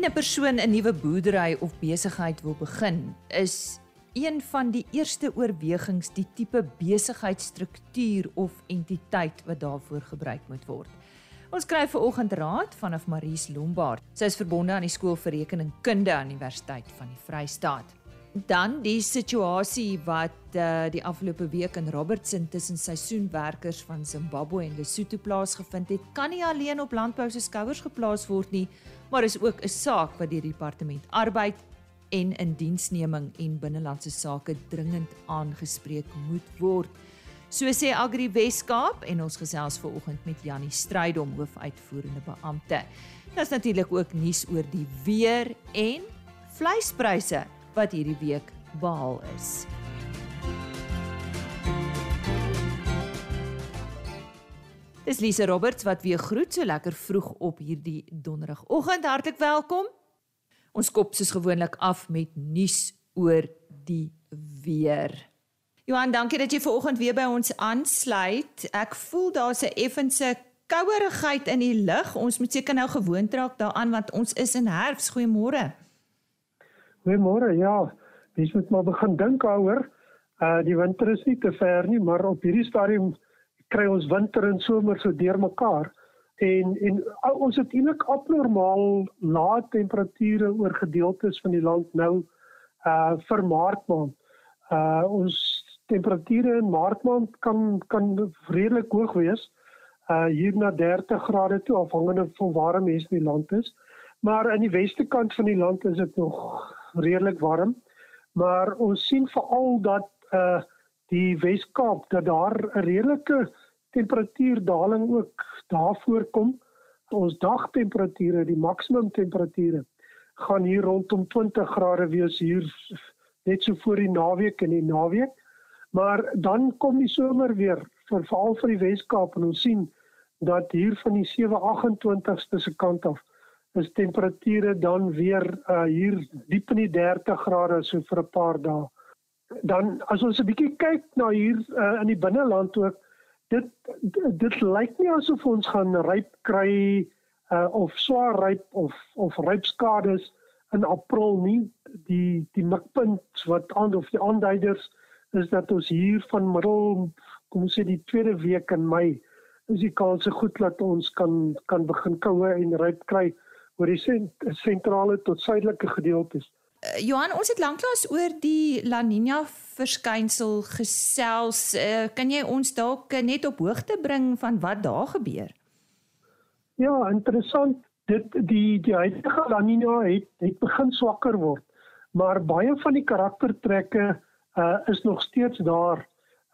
Indien 'n persoon 'n nuwe boerdery of besigheid wil begin, is een van die eerste oorwegings die tipe besigheidsstruktuur of entiteit wat daarvoor gebruik moet word. Ons kry ver oggend raad vanaf Maries Lombard. Sy is verbonde aan die skool vir rekeningkunde aan die Universiteit van die Vrystaat. Dan die situasie wat uh, die afgelope week in Robertson tussen seisoenwerkers van Zimbabwe en Lesotho plaasgevind het, kan nie alleen op landbou se skouers geplaas word nie, maar is ook 'n saak wat deur die departement arbeid en indiensneming en binnelandse sake dringend aangespreek moet word. So sê Agri Weskaap en ons gesels ver oggend met Jannie Strydom, hoofuitvoerende beampte. Daar's natuurlik ook nuus oor die weer en vleispryse wat hierdie week behaal is. Dis Lise Roberts wat weer groet so lekker vroeg op hierdie donderdagoggend. Hartlik welkom. Ons kop soos gewoonlik af met nuus oor die weer. Johan, dankie dat jy ver oggend weer by ons aansluit. Ek voel daar's 'n effense kouerigheid in die lug. Ons moet seker nou gewoond raak daaraan want ons is in herfs. Goeiemôre. Goeiemôre. Ja, mens moet maar begin dink daaroor. Uh die winter is nie te ver nie, maar op hierdie stadium kry ons winter en somer so deurmekaar en en ons het eintlik abnormaal lae temperature oor gedeeltes van die land nou uh vir maart maand. Uh ons temperature in maart maand kan kan redelik hoog wees. Uh hier na 30 grade toe afhangende van waar mense in die land is. Maar aan die weste kant van die land is dit nog redelik warm. Maar ons sien veral dat uh die Wes-Kaap dat daar 'n redelike temperatuurdaling ook daarvoor kom. Ons dagtemperature, die maksimum temperature gaan hier rondom 20 grade wees hier net so voor die naweek en die naweek. Maar dan kom die somer weer veral vir die Wes-Kaap en ons sien dat hier van die 728ste se kant af is temperature dan weer uh, hier diep in die 30 grade so vir 'n paar dae. Dan as ons 'n bietjie kyk na hier uh, in die binneland ook dit dit lyk nie asof ons gaan ryp kry uh, of swaar ryp of of rypskades in April nie die die mikpunt wat aan of die aanduiders is dat ons hier van middel kom ons sê die tweede week in Mei is die kans se goed dat ons kan kan begin koue en ryp kry oor die sentrale tot suidelike gedeeltes. Uh, Johan, ons het lanklaas oor die La Nina verskynsel gesels. Uh, kan jy ons dalk net op hoogte bring van wat daar gebeur? Ja, interessant. Dit die die huidige La Nina het het begin swakker word, maar baie van die karaktertrekke uh, is nog steeds daar.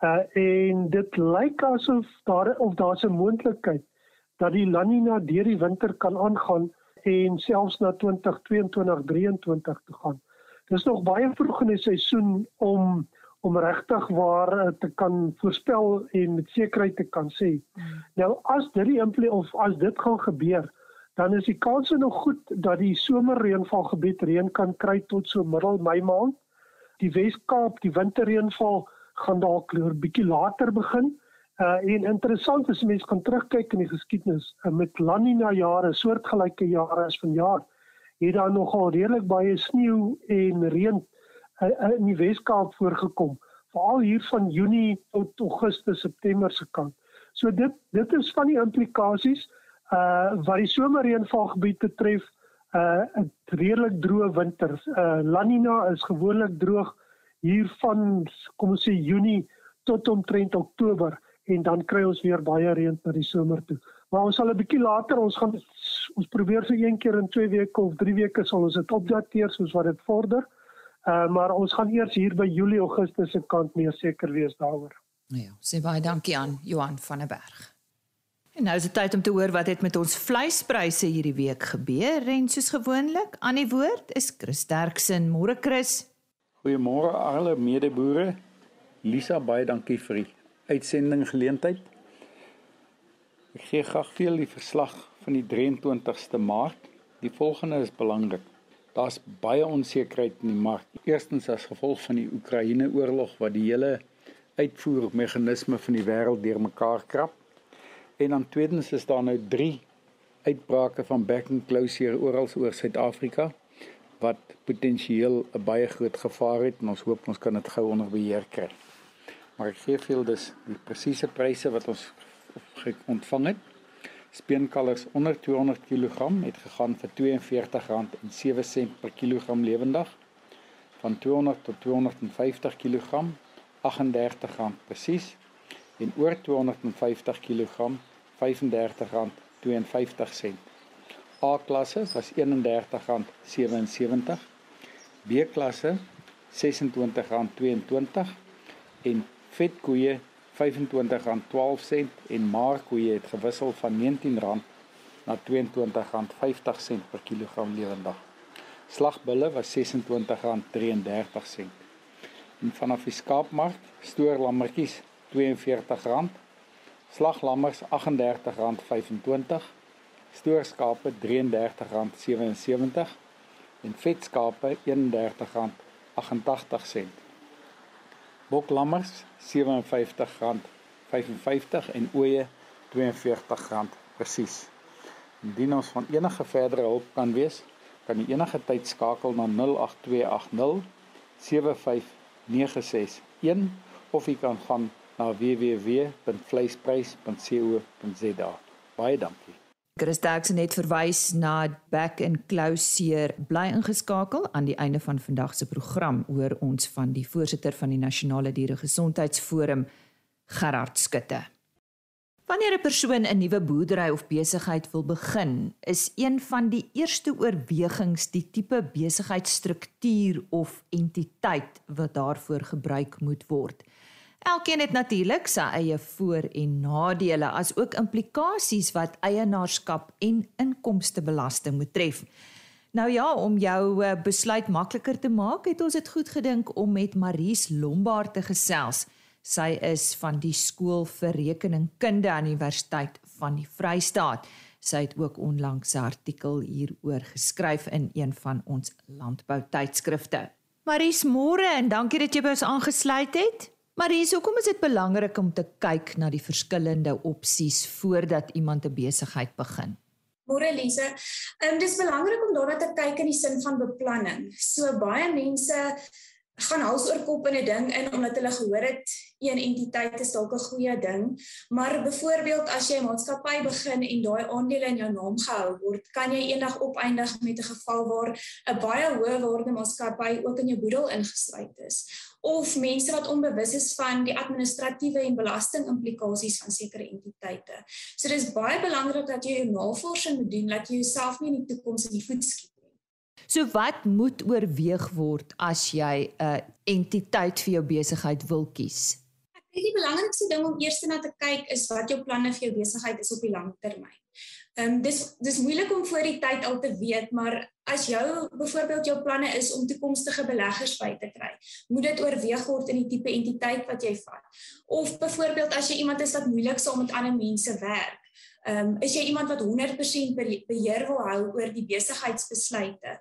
Uh, en dit lyk asof daar of daar's 'n moontlikheid dat die La Nina deur die winter kan aangaan en selfs na 2022-23 te gaan. Dis nog baie vroeg in die seisoen om om regtig waar eh, te kan voorspel en met sekerheid te kan sê. Hmm. Nou as dit die implie of as dit gaan gebeur, dan is die kans nog goed dat die somerreënvalgebied reën kan kry tot so middel Mei maand. Die Wes-Kaap, die winterreënval gaan dalk 'n bietjie later begin. Uh en interessant is mense kan terugkyk in die geskiedenis uh, met La Nina jare, soortgelyke jare as vanjaar, het daar nogal redelik baie sneeu en reën uh, uh, in die Wes-Kaap voorgekom, veral hier van Junie tot Augustus, September se kant. So dit dit is van die implikasies uh wat die somerreënvalgebied betref, uh 'n redelik droë winter. Uh La Nina is gewoonlik droog hier van kom ons sê Junie tot omtrent Oktober en dan kry ons weer baie reën na die somer toe. Maar ons sal 'n bietjie later ons gaan ons probeer vir een keer in 2 weke of 3 weke sal ons dit opdateer soos wat dit vorder. Uh maar ons gaan eers hier by Julie Augustus se kant meer seker wees daaroor. Nou ja, sê baie dankie aan Johan van der Berg. En nou is dit tyd om te hoor wat het met ons vleispryse hierdie week gebeur en soos gewoonlik aan die woord is Chris Sterksen. Môre Chris. Goeiemôre alle medeboere. Lisa, baie dankie vir die uitsending geleentheid. Ek gee graag julle die verslag van die 23ste Maart. Die volgende is belangrik. Daar's baie onsekerheid in die mark. Eerstens as gevolg van die Oekraïne-oorlog wat die hele uitvoermeganisme van die wêreld deurmekaar krap. En dan tweedens is daar nou 3 uitbrake van back and closure oral oor Suid-Afrika wat potensieel 'n baie groot gevaar het en ons hoop ons kan dit gou onder beheer kry. Maar ek gee veel dus die presiese pryse wat ons ontvang het. Speenkalvers onder 200 kg het gegaan vir R42.07 per kilogram lewendig. Van 200 tot 250 kg R38 presies en oor 250 kg R35.52. A-klasse was R31.77, B-klasse R26.22 en vetkoeie R25.12 en markkoeie het gewissel van R19 na R22.50 per kilogram lewendig. Slagbulle was R26.33. En vanaf die skaapmark stoorlammetjies R42 slaglammers R38.25, stoorskape R33.77 en vetskape R31.88. Boklammers R57.55 en ooe R42 presies. Indien ons van enige verdere hulp kan wees, kan u enige tyd skakel na 08280 75961 of u kan gaan na www.vleisprys.co.za. Baie dankie. Chris Dax het verwys na back and closure bly ingeskakel aan die einde van vandag se program oor ons van die voorsitter van die Nasionale Dieregesondheidsforum Gerard Skutte. Wanneer 'n persoon 'n nuwe boerdery of besigheid wil begin, is een van die eerste oorwegings die tipe besigheidsstruktuur of entiteit wat daarvoor gebruik moet word. Elkeen het natuurlik sy eie voor- en nadele, asook implikasies wat eienaarskap en inkomstebelasting moet tref. Nou ja, om jou eh, besluit makliker te maak, het ons dit goed gedink om met Maries Lombard te gesels. Sy is van die skool vir rekeningkunde aan die Universiteit van die Vrystaat. Sy het ook onlangs 'n artikel hieroor geskryf in een van ons landboutydskrifte. Maries, môre en dankie dat jy by ons aangesluit het. Maar hier hoekom is dit belangrik om te kyk na die verskillende opsies voordat iemand 'n besigheid begin? Môre Lise, um, dis belangrik om daarna te kyk in die sin van beplanning. So baie mense gaan hals oor kop in 'n ding in omdat hulle gehoor het een entiteit is dalk 'n goeie ding, maar byvoorbeeld as jy 'n maatskappy begin en daai aandele in jou naam gehou word, kan jy eendag opeindig met 'n geval waar 'n baie hoë waarde maatskappy ook in jou boedel ingesluit is of mense wat onbewus is van die administratiewe en belasting implikasies van sekere entiteite. So dis baie belangrik dat jy jou navorsing moet doen dat jy jouself nie in die toekoms in die voet skiet. So wat moet oorweeg word as jy 'n entiteit vir jou besigheid wil kies? Ek dink die belangrikste ding om eers na te kyk is wat jou planne vir jou besigheid is op die lang termyn. Ehm um, dis dis moeilik om voor die tyd al te weet, maar as jou byvoorbeeld jou planne is om toekomstige beleggers by te kry, moet dit oorweeg word in die tipe entiteit wat jy vat. Of byvoorbeeld as jy iemand is wat moeilik saam met ander mense werk, Ehm um, is jy iemand wat 100% beheer wil hou oor die besigheidsbesluite?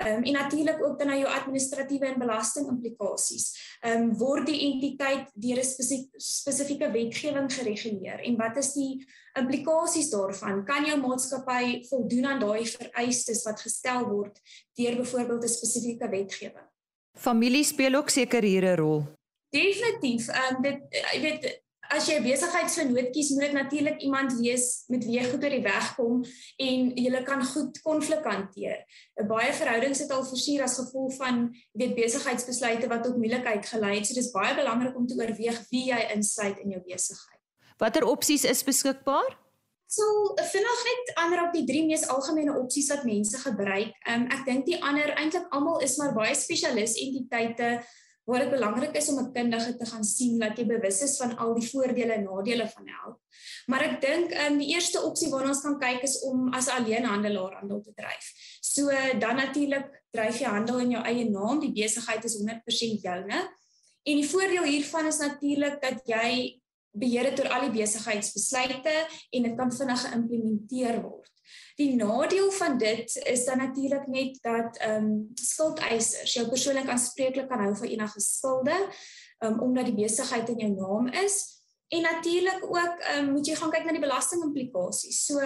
Ehm um, en natuurlik ook dan na jou administratiewe en belasting implikasies. Ehm um, word die entiteit deur 'n spesifieke wetgewing gereguleer en wat is die implikasies daarvan? Kan jou maatskappy voldoen aan daai vereistes wat gestel word deur byvoorbeeld 'n spesifieke wetgewing? Familie speel ook seker hier 'n rol. Definitief. Ehm um, dit jy weet as jy 'n besigheidsvernoot kies, moet dit natuurlik iemand wees met wie jy goed oor die weg kom en jy kan goed konflik hanteer. 'n Baie verhoudings het al versuur as gevolg van weet besigheidsbesluite wat tot moeilikheid gelei het. So dis baie belangrik om te oorweeg wie jy insluit in jou besigheid. Watter opsies is beskikbaar? So, vinnig net ander op die drie mees algemene opsies wat mense gebruik. Um, ek dink die ander eintlik almal is maar baie spesialis entiteite waar dit belangrik is om 'n kundige te gaan sien dat jy bewus is van al die voordele en nadele van help. Maar ek dink um, die eerste opsie waarna ons kan kyk is om as alleenhandelaar handel te dryf. So dan natuurlik dryf jy handel in jou eie naam, die besigheid is 100% joune. En die voordeel hiervan is natuurlik dat jy beheer het oor al die besigheidsbesluite en dit kan vinnig geïmplementeer word. Die nadeel van dit is dan natuurlik net dat ehm um, skuldeisers jou persoonlik aanspreeklik kan hou vir enige skulde, um, omdat die besigheid in jou naam is En natuurlik ook um, moet jy gaan kyk na die belastingimplikasies. So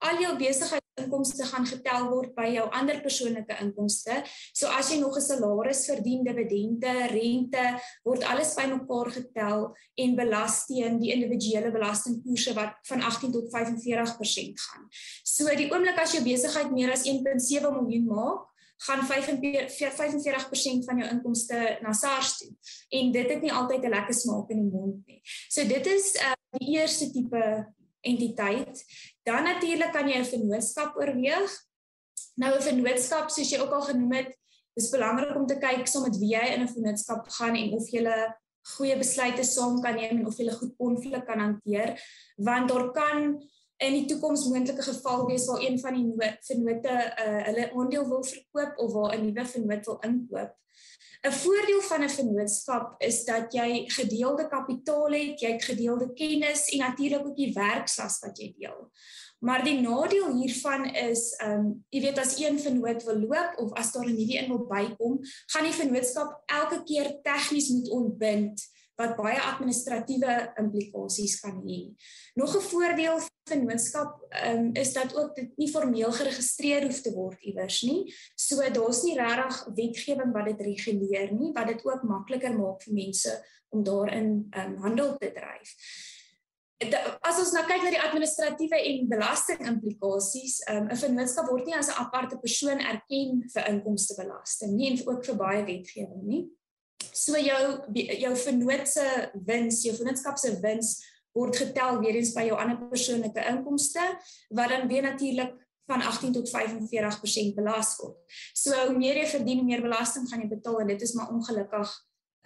al jou besigheidsinkomste gaan getel word by jou ander persoonlike inkomste. So as jy nog 'n salaris verdien, dividende, rente, word alles bymekaar getel en belas teen die individuele belastingkoerse wat van 18 tot 45% gaan. So die oomblik as jou besigheid meer as 1.7 miljoen maak, gaan 45% van jou inkomste na SARS toe. En dit het nie altyd 'n lekker smaak in die mond nie. So dit is uh, die eerste tipe entiteit. Dan natuurlik kan jy 'n vennootskap oorweeg. Nou 'n vennootskap soos jy ook al genoem het, dis belangrik om te kyk soms met wie jy in 'n vennootskap gaan en of jy goeie besluite saam kan neem en of jy goed konflik kan hanteer, want daar kan in die toekoms moontlike geval wees waar een van die vennote uh, hulle aandeel wil verkoop of waar 'n nuwe vennoot wil inkoop. 'n Voordeel van 'n vennootskap is dat jy gedeelde kapitaal het, jy het gedeelde kennis en natuurlik ook die werksas wat jy deel. Maar die nadeel hiervan is, ehm, um, jy weet as een vennoot wil loop of as daar 'n nuwe een wil bykom, gaan die vennootskap elke keer tegnies moet ontbind wat baie administratiewe implikasies kan hê. Nog 'n voordeel van vennootskap um, is dat ook dit nie formeel geregistreer hoef te word iewers nie. So daar's nie regtig wetgewing wat dit reguleer nie, wat dit ook makliker maak vir mense om daarin um, handel te dryf. As ons nou kyk na die administratiewe en belasting implikasies, um, 'n vennootskap word nie as 'n aparte persoon erken vir inkomstebelasting nie en ook vir baie wetgewing nie. So jou jou vennoot se wins, jou vennootskap se wins word getel weer eens by jou ander persoonlike inkomste wat dan weer natuurlik van 18 tot 45% belas word. So hoe meer jy verdien, hoe meer belasting gaan jy betaal en dit is maar ongelukkig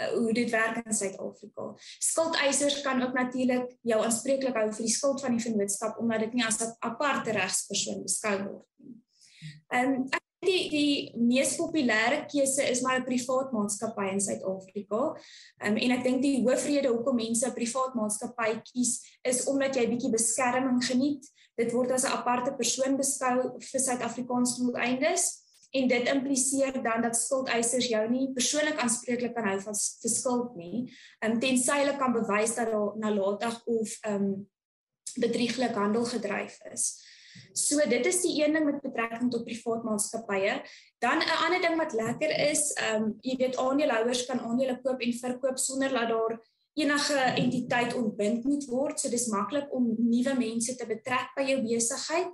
uh, hoe dit werk in Suid-Afrika. Skuldeisers kan ook natuurlik jou aanspreeklik hou vir die skuld van die vennootskap omdat dit nie as 'n aparte regspersoon beskou word nie. Ehm um, die die mees populêre keuse is maar 'n privaat maatskappy in Suid-Afrika. Um, en ek dink die hoofrede hoekom mense 'n privaat maatskappy kies is omdat jy bietjie beskerming geniet. Dit word as 'n aparte persoon beskou vir Suid-Afrikaanse doeleindes en dit impliseer dan dat skuldeisers jou nie persoonlik aanspreeklik kan hou vir skuld nie. Um, tensy hulle kan bewys dat daar nalatig of um, bedrieglik handel gedryf is. So dit is die een ding met betrekking tot privaat maatskappye. Dan 'n ander ding wat lekker is, ehm um, jy weet aandeelhouers kan aandele koop en verkoop sonder dat daar enige entiteit ontbind moet word. So dis maklik om nuwe mense te betrek by jou besigheid.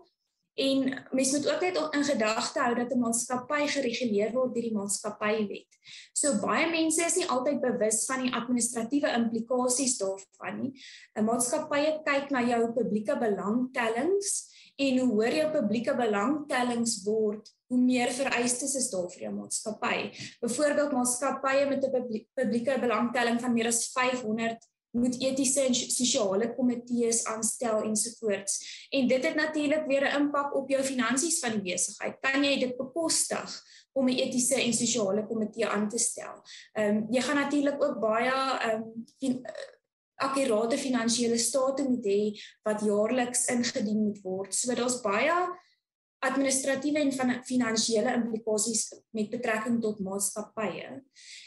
En mens moet ook net in gedagte hou dat 'n maatskappy gereguleer word deur die maatskappywet. So baie mense is nie altyd bewus van die administratiewe implikasies daarvan nie. 'n Maatskappy kyk na jou publieke belangstellings en hoe hoër jou publieke belangstellings word, hoe meer vereistes is daar vir jou maatskappy. Byvoorbeeld maatskappye met 'n publieke belangstelling van meer as 500 moet etiese en sosiale komitees aanstel ensovoorts. En dit het natuurlik weer 'n impak op jou finansies van die besigheid. Kan jy dit bekostig om 'n etiese en sosiale komitee aan te stel? Ehm um, jy gaan natuurlik ook baie ehm um, akkurate finansiële state moet hê wat jaarliks ingedien moet word. So daar's baie administratiewe en finansiële implikasies met betrekking tot maatskappye.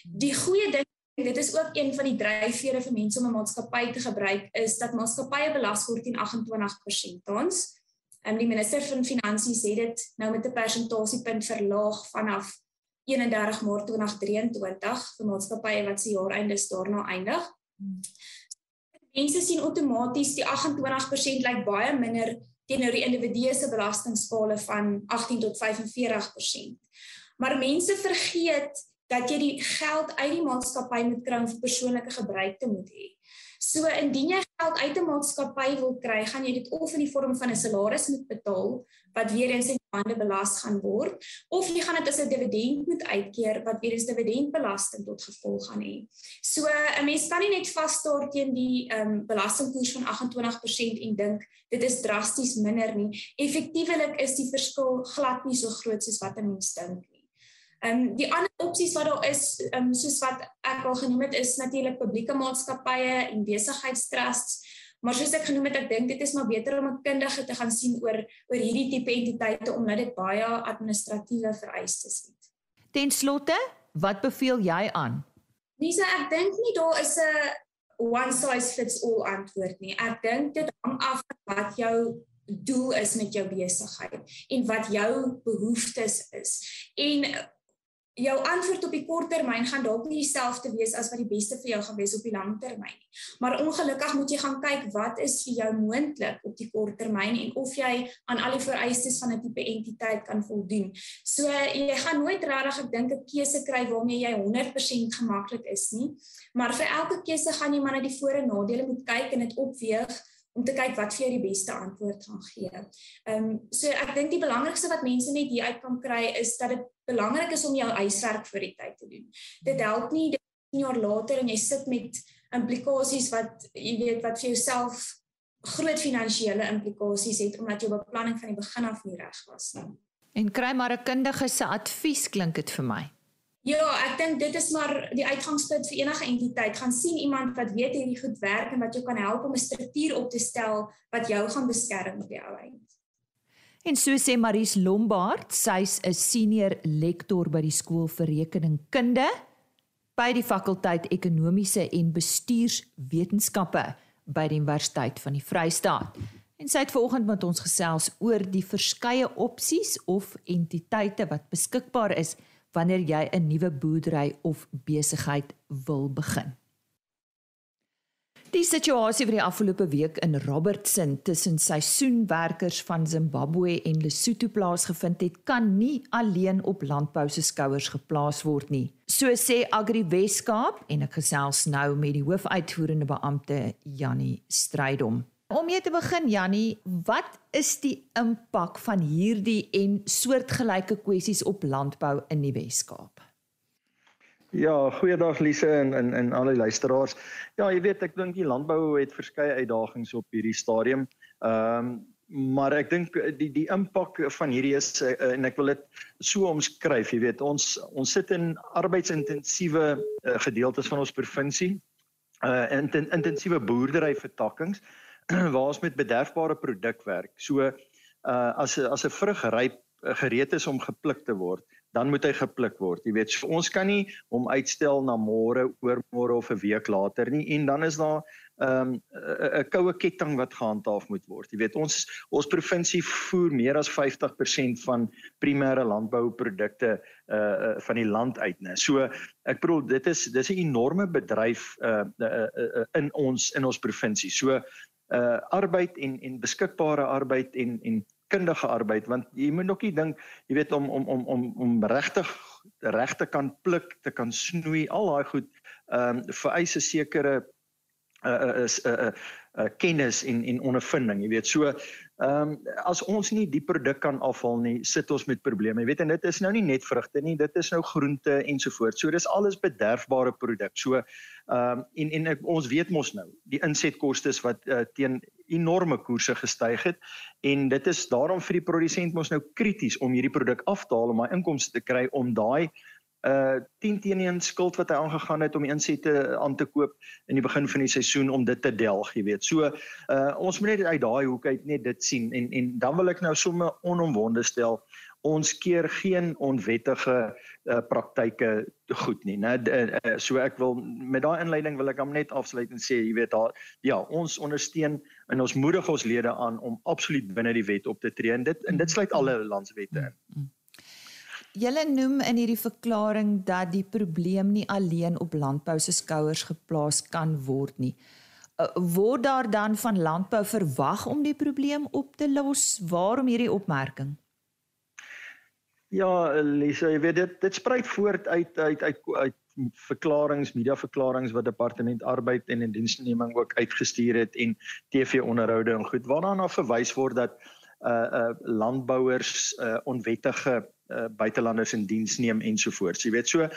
Die goeie ding dit is ook een van die dryfvere vir mense om 'n maatskappy te gebruik is dat maatskappye belas word teen 28% tans. En die minister van finansies sê dit nou met 'n persentasiepunt verlaag vanaf 31 Maart 2023 vir maatskappye wat se jaareindes daarna eindig. Mense sien outomaties die 28% lyk baie minder teenoor die individue se belastingskale van 18 tot 45%. Maar mense vergeet dat jy die geld uit die maatskappy moet kry om vir persoonlike gebruik te moet hê. So indien jy geld uit 'n maatskappy wil kry, gaan jy dit of in die vorm van 'n salaris moet betaal wat weer eens in bande belas gaan word, of jy gaan dit as 'n dividend moet uitkeer wat weer eens dividendbelasting tot gevolg gaan hê. So 'n mens kan nie net vas staar teen die ehm um, belastingkoers van 28% en dink dit is drasties minder nie. Effektiewelik is die verskil glad nie so groot soos wat 'n mens dink. Ehm um, die ander opsies wat daar is, ehm um, soos wat ek al genoem het, is natuurlik publieke maatskappye en besigheidstrusts. Maar soos ek genoem het, ek dink dit is maar beter om 'n kundige te gaan sien oor oor hierdie tipe entiteite omdat dit baie administratiewe vereistes het. Ten slotte, wat beveel jy aan? Lisa, ek dink nie daar is 'n one size fits all antwoord nie. Ek dink dit hang af van wat jou doel is met jou besigheid en wat jou behoeftes is. En jou antwoord op die kort termyn gaan dalk nie dieselfde wees as wat die beste vir jou gaan wees op die lang termyn nie. Maar ongelukkig moet jy gaan kyk wat is vir jou moontlik op die kort termyn en of jy aan al die vereistes van 'n tipe entiteit kan voldoen. So jy gaan nooit regtig ek dink 'n keuse kry waarmee jy 100% gemaklik is nie. Maar vir elke keuse gaan jy maar na die voor en nadele moet kyk en dit opweeg om te kyk wat vir jou die beste antwoord gaan gee. Ehm um, so ek dink die belangrikste wat mense net hier uit kan kry is dat dit belangrik is om jou huiswerk vir die tyd te doen. Dit help nie dit 10 jaar later en jy sit met implikasies wat jy weet wat vir jouself groot finansiële implikasies het omdat jou beplanning van die begin af nie reg was nie. En kry maar 'n kundige se advies klink dit vir my. Ja, ek dink dit is maar die uitgangspunt vir enige entiteit. Gaan sien iemand wat weet hierdie goed werk en wat jou kan help om 'n struktuur op te stel wat jou gaan beskerm op die ou eind. En so sê Maries Lombard, sy's 'n senior lektor by die skool vir rekeningkunde by die fakulteit ekonomiese en bestuurswetenskappe by die Universiteit van die Vrystaat. En sy het vanoggend met ons gesels oor die verskeie opsies of entiteite wat beskikbaar is wanneer jy 'n nuwe boerdery of besigheid wil begin. Die situasie vir die afgelope week in Robertson tussen seisoenwerkers van Zimbabwe en Lesotho plaasgevind het, kan nie alleen op landbou se skouers geplaas word nie. So sê Agri Weskaap en ek gesels nou met die hoofuitvoerende beampte Jannie Strydom. Om mee te begin Jannie, wat is die impak van hierdie en soortgelyke kwessies op landbou in die Wes-Kaap? Ja, goeiedag Lise en en en al die luisteraars. Ja, jy weet ek dink die landbou het verskeie uitdagings op hierdie stadium. Ehm um, maar ek dink die die impak van hierdie is uh, en ek wil dit so omskryf, jy weet ons ons sit in arbeidsintensiewe uh, gedeeltes van ons provinsie uh in intensiewe boerdery vertakkings waar ons met bederfbare produk werk. So uh as as 'n vrug ryp uh, gereed is om gepluk te word, dan moet hy gepluk word. Jy weet, so ons kan nie hom uitstel na môre, oormôre of 'n week later nie en dan is daar 'n um, 'n koue ketting wat gehandhaaf moet word. Jy weet, ons ons provinsie voer meer as 50% van primêre landbouprodukte uh, uh van die land uit, né. So ek bedoel dit is dis 'n enorme bedryf uh, uh, uh in ons in ons provinsie. So uh arbeid en en beskikbare arbeid en en kundige arbeid want jy moet ook nie dink jy weet om om om om om regtig regte kan pluk te kan snoei al daai goed ehm um, vereis 'n sekere uh is 'n uh, uh, uh, kennis en en ondervinding jy weet. So Ehm um, as ons nie die produk kan afhaal nie, sit ons met probleme. Jy weet en dit is nou nie net vrugte nie, dit is nou groente ensovoorts. So dis alles bederfbare produk. So ehm um, en en ons weet mos nou, die insetkoste wat uh, teen enorme koerse gestyg het en dit is daarom vir die produsent mos nou krities om hierdie produk af te haal om hy inkomste te kry om daai uh 10 teenoor 1 skuld wat hy aangegaan het om insette aan te koop in die begin van die seisoen om dit te delg, jy weet. So uh ons moet net uit daai hoek uit net dit sien en en dan wil ek nou sommer onomwonde stel ons keer geen onwettige uh, praktyke goed nie, né? Uh, so ek wil met daai inleiding wil ek hom net afsluit en sê, jy weet daar ja, ons ondersteun en ons moedig ons lede aan om absoluut binne die wet op te tree en dit en dit sluit alle landswette in. Mm -hmm. Julle noem in hierdie verklaring dat die probleem nie alleen op landbou se skouers geplaas kan word nie. Uh, word daar dan van landbou verwag om die probleem op te los? Waarom hierdie opmerking? Ja, Lisa, jy weet dit dit spruit voort uit uit uit, uit verklaringe, mediaverklaringe wat departement arbeid en indiensneming ook uitgestuur het en TV-onderhoude en goed waarna na verwys word dat uh uh landbouers uh onwettige uh, buitelanders in diens neem ensovoorts. Jy weet so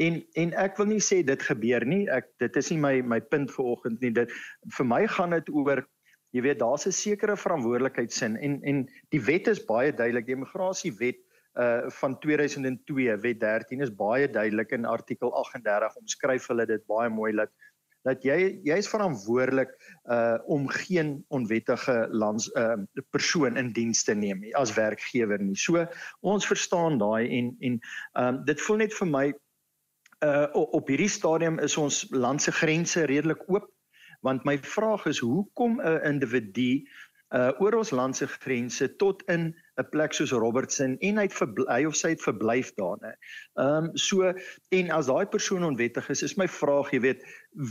en en ek wil nie sê dit gebeur nie. Ek dit is nie my my punt vanoggend nie. Dit vir my gaan dit oor jy weet daar's 'n sekere verantwoordelikheidsin en en die wet is baie duidelik. Die immigrasiewet uh van 2002 wet 13 is baie duidelik in artikel 38 omskryf hulle dit baie mooi dat dat jy jy is verantwoordelik uh om geen onwettige lands uh persoon in diens te neem as werkgewer nie. So ons verstaan daai en en um dit voel net vir my uh op hierdie stadium is ons land se grense redelik oop. want my vraag is hoekom 'n individu uh oor ons land se grense tot in 'n plek soos Robertson en hy het verbly of sy het verblyf daar nê. Ehm um, so en as daai persoon onwettig is, is my vraag, jy weet,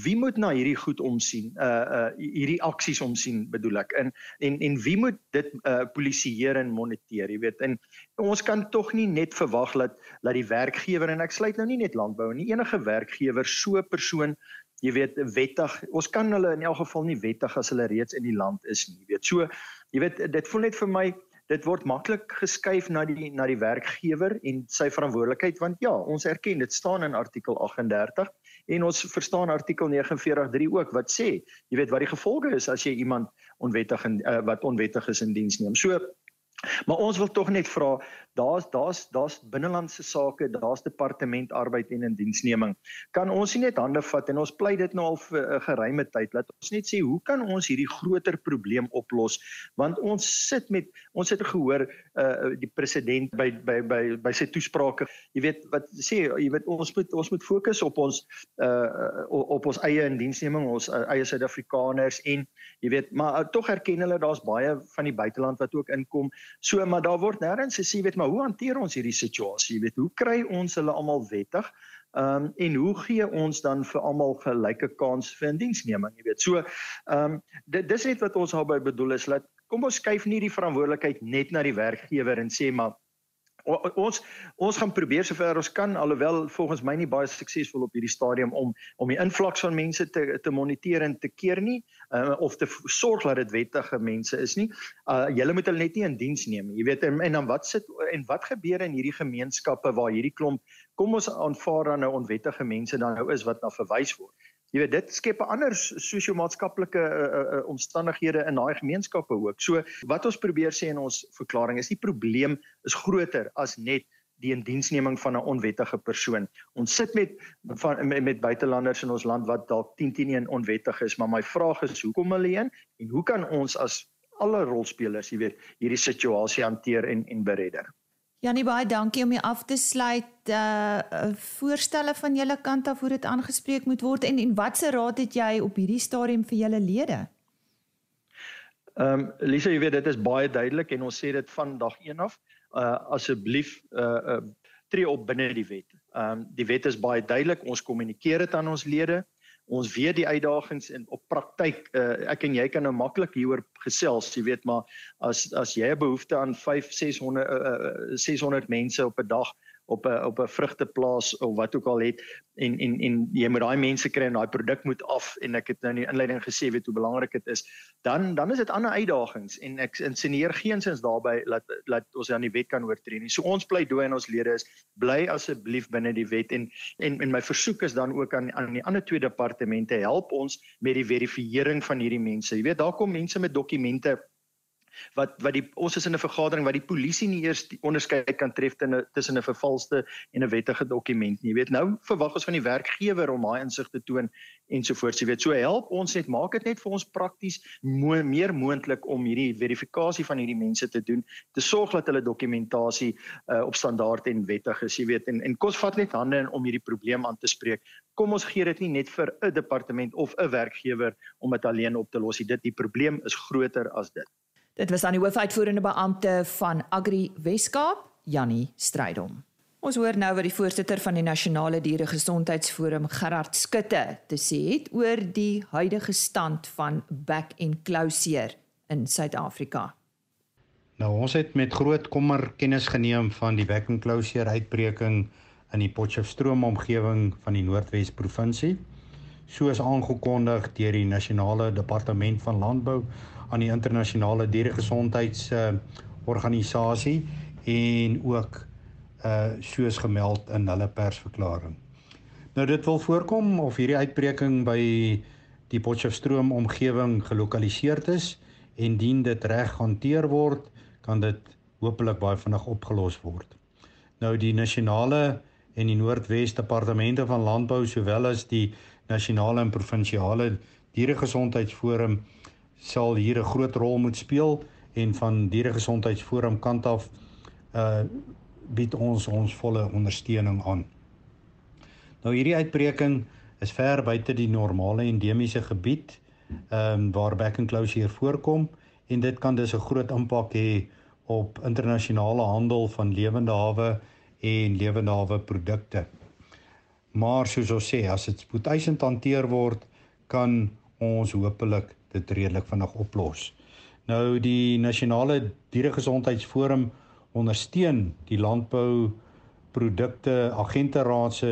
wie moet na hierdie goed omsien? Uh uh hierdie aksies omsien bedoel ek. En en en wie moet dit uh polisieer en moniteer, jy weet? En ons kan tog nie net verwag dat dat die werkgewer en ek sluit nou nie net landbou nie, enige werkgewer so 'n persoon jy weet wettig ons kan hulle in elk geval nie wettig as hulle reeds in die land is nie weet so jy weet dit voel net vir my dit word maklik geskuif na die na die werkgewer en sy verantwoordelikheid want ja ons erken dit staan in artikel 38 en ons verstaan artikel 49.3 ook wat sê jy weet wat die gevolge is as jy iemand onwettig in uh, wat onwettig is in diens neem. So Maar ons wil tog net vra, daar's daar's daar's binnelandse sake, daar's departement arbeid en indiensneming. Kan ons nie net hande vat en ons pleit dit nou al vir 'n geruime tyd. Laat ons net sê, hoe kan ons hierdie groter probleem oplos? Want ons sit met ons het gehoor uh die president by by by by sy toesprake, jy weet wat sê, jy weet ons moet ons moet fokus op ons uh op ons eie indiensneming, ons uh, eie Suid-Afrikaners en jy weet, maar uh, tog erken hulle daar's baie van die buiteland wat ook inkom. So maar daar word nêrens gesê weet maar hoe hanteer ons hierdie situasie? Jy weet, hoe kry ons hulle almal wettig? Ehm um, en hoe gee ons dan vir almal gelyke kans vir indiensneming, jy weet. So ehm um, dit dis net wat ons daarby bedoel is dat kom ons skuif nie die verantwoordelikheid net na die werkgewer en sê maar ons ons gaan probeer sover ons kan alhoewel volgens my nie baie suksesvol op hierdie stadium om om die invloed van mense te te moniteer en te keer nie uh, of te sorg dat dit wettige mense is nie. Uh julle moet hulle net nie in diens neem. Jy weet en, en dan wat sit en wat gebeur in hierdie gemeenskappe waar hierdie klomp kom ons aanvaar dan nou onwettige mense dan nou is wat na verwys word. Jy weet dit skep 'n ander sosio-maatskaplike uh, uh, omstandighede in daai gemeenskappe ook. So wat ons probeer sê in ons verklaring is die probleem is groter as net die indiensneming van 'n onwettige persoon. Ons sit met van met, met buitelanders in ons land wat dalk 10 teen 1 onwettig is, maar my vraag is hoekom hulle een en hoe kan ons as alle rolspelers, jy weet, hierdie situasie hanteer en en beredder? Janie baie dankie om jou af te sluit. Uh voorstelle van julle kant af hoe dit aangespreek moet word en en watse raad het jy op hierdie stadium vir julle lede? Ehm um, Lisa, jy weet dit is baie duidelik en ons sê dit van dag 1 af. Uh asseblief uh uh tree op binne die wet. Ehm um, die wet is baie duidelik. Ons kommunikeer dit aan ons lede ons weet die uitdagings en op praktyk uh, ek en jy kan nou maklik hieroor gesels jy weet maar as as jy 'n behoefte aan 5 600 uh, 600 mense op 'n dag op 'n op 'n vrugteplaas of wat ook al het. En en en jy moet daai mense kry en daai produk moet af. En ek het nou in die inleiding gesê weet hoe belangrik dit is. Dan dan is dit ander uitdagings. En ek insinieer geensins daarbey dat dat ons aan die wet kan oortree nie. So ons bly dooi en ons lede is bly asseblief binne die wet. En en en my versoek is dan ook aan aan die ander twee departemente help ons met die verifisering van hierdie mense. Jy weet daar kom mense met dokumente wat wat die ons is in 'n vergadering wat die polisie nie eers onderskei kan tref tussen 'n vervalste en 'n wettige dokument nie. Jy weet nou verwag ons van die werkgewer om daai insig te toon ensovoorts. Jy weet so help ons net maak dit net vir ons prakties mo meer moontlik om hierdie verifikasie van hierdie mense te doen, te sorg dat hulle dokumentasie uh, op standaard en wettig is, jy weet en en kos vat net hande in om hierdie probleem aan te spreek. Kom ons gee dit nie net vir 'n departement of 'n werkgewer om dit alleen op te los nie. Dit die probleem is groter as dit. Dit was aan die hoofuitvoerende beampte van Agri Weskaap, Jannie Strydom. Ons hoor nou wat die voorsitter van die Nasionale Dieregesondheidsforum, Gerard Skutte, te sê het oor die huidige stand van back and closure in Suid-Afrika. Nou ons het met groot kommer kennis geneem van die back and closure uitbreking in die Potchefstroom omgewing van die Noordwes provinsie. Soos aangekondig deur die Nasionale Departement van Landbou aan die internasionale dieregesondheids uh, organisasie en ook uh soos gemeld in hulle persverklaring. Nou dit wil voorkom of hierdie uitbreking by die Potchefstroom omgewing gelokaliseer is en dien dit reg hanteer word, kan dit hopelik baie vinnig opgelos word. Nou die nasionale en die Noordwes departemente van landbou sowel as die nasionale en provinsiale dieregesondheidsforum sal hier 'n groot rol moet speel en van dieregesondheidsforum kant af uh bied ons ons volle ondersteuning aan. Nou hierdie uitbreking is ver buite die normale endemiese gebied ehm um, waar back and closure voorkom en dit kan dus 'n groot impak hê op internasionale handel van lewende hawe en lewende hawe produkte. Maar soos ons sê, as dit spoedeisend hanteer word, kan ons hopelik dit redelik vinnig oplos. Nou die nasionale dieregesondheidsforum ondersteun die landbou produkte agenteraad se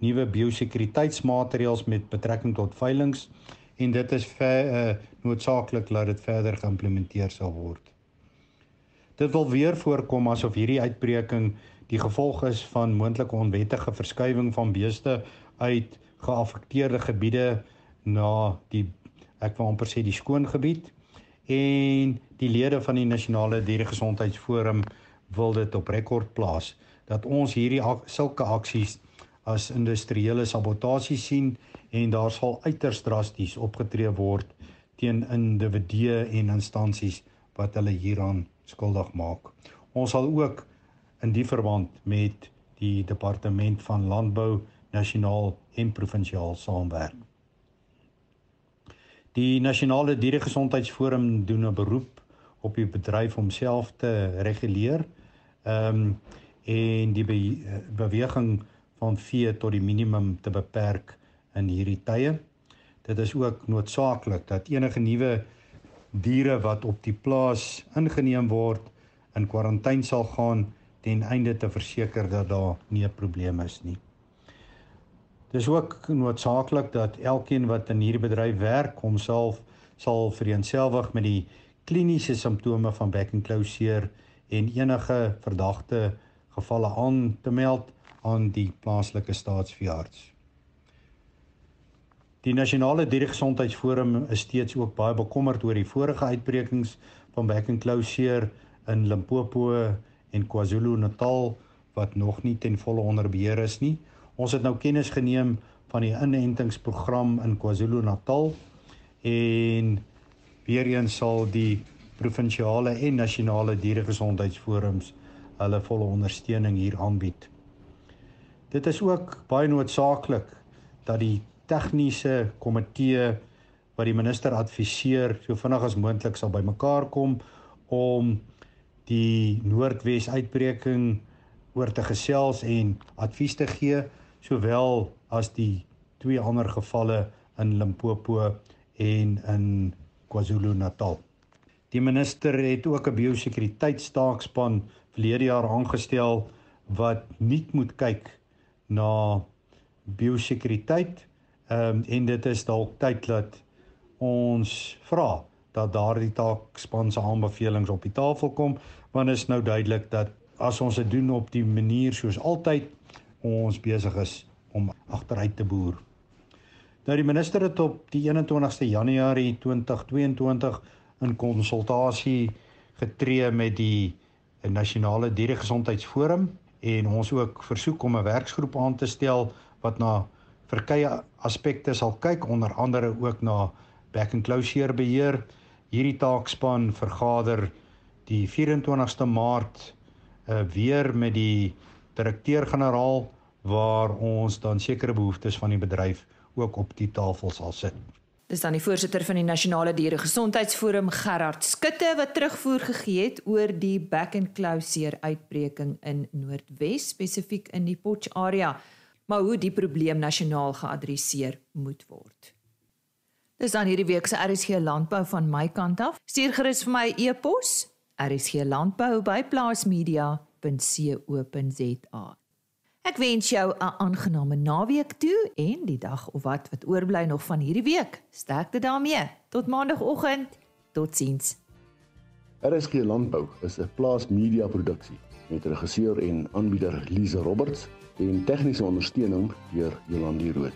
nuwe biosekuriteitsmaatreëls met betrekking tot veilinge en dit is ver, uh, noodsaaklik dat dit verder geïmplementeer sal word. Dit wil weer voorkom asof hierdie uitbreking die gevolg is van moontlike onwettige verskywing van beeste uit geaffekteerde gebiede na die ek wil amper sê die skoon gebied en die lede van die nasionale dieregesondheidsforum wil dit op rekord plaas dat ons hierdie ak sulke aksies as industriële sabotasie sien en daar sal uiters drasties opgetree word teen individue en instansies wat hulle hieraan skuldig maak. Ons sal ook in die verband met die departement van landbou nasionaal en provinsiaal saamwerk. Die nasionale dieregesondheidsforum doen 'n beroep op die bedryf om self te reguleer. Ehm um, en die be beweging van vee tot die minimum te beperk in hierdie tye. Dit is ook noodsaaklik dat enige nuwe diere wat op die plaas ingeneem word in kwarantyne sal gaan ten einde te verseker dat daar nie 'n probleem is nie. Dis ook noodsaaklik dat elkeen wat in hierdie bedryf werk homself sal vereenselwig met die kliniese simptome van back and closure en enige verdagte gevalle aan te meld aan die plaaslike staatsveearts. Die nasionale dieregesondheidsforum is steeds ook baie bekommerd oor die vorige uitbrekings van back and closure in Limpopo en KwaZulu-Natal wat nog nie ten volle onder beheer is nie. Ons het nou kennis geneem van die inentingsprogram in KwaZulu-Natal en weer eens sal die provinsiale en nasionale dieregesondheidsforums hulle volle ondersteuning hier aanbied. Dit is ook baie noodsaaklik dat die tegniese komitee wat die minister adviseer so vinnig as moontlik sal bymekaar kom om die Noordwes uitbreking oor te gesels en advies te gee sowel as die twee ander gevalle in Limpopo en in KwaZulu-Natal. Die minister het ook 'n biosekuriteitstaakspan verlede jaar aangestel wat nie moet kyk na biosekuriteit ehm um, en dit is dalk tyd dat ons vra dat daardie taakspan se aanbevelings op die tafel kom want is nou duidelik dat as ons dit doen op die manier soos altyd ons besig is om agteruit te boer. Nou die minister het op die 21ste Januarie 2022 in konsultasie getree met die nasionale dieregesondheidsforum en ons ook versoek om 'n werksgroep aan te stel wat na verskeie aspekte sal kyk onder andere ook na back and closure beheer. Hierdie taakspan vergader die 24ste Maart uh, weer met die direkteur-generaal waar ons dan sekere behoeftes van die bedryf ook op die tafel sal sit. Dis dan die voorsitter van die Nasionale Dieregesondheidsforum Gerard Skutte wat terugvoer gegee het oor die back and closure uitbreking in Noordwes spesifiek in die Potch area, maar hoe die probleem nasionaal geadresseer moet word. Dis dan hierdie week se RSG landbou van my kant af. Stuur gerus vir my e-pos rsglandbou@plaasmedia.co.za. Ek wens jou 'n aangename naweek toe en die dag of wat wat oorbly nog van hierdie week. Sterkte daarmee. Tot maandagooggend. Totsiens. RSG Landbou is 'n plaas media produksie met regisseur en aanbieder Lize Roberts en tegniese ondersteuning deur Jolande Rooi.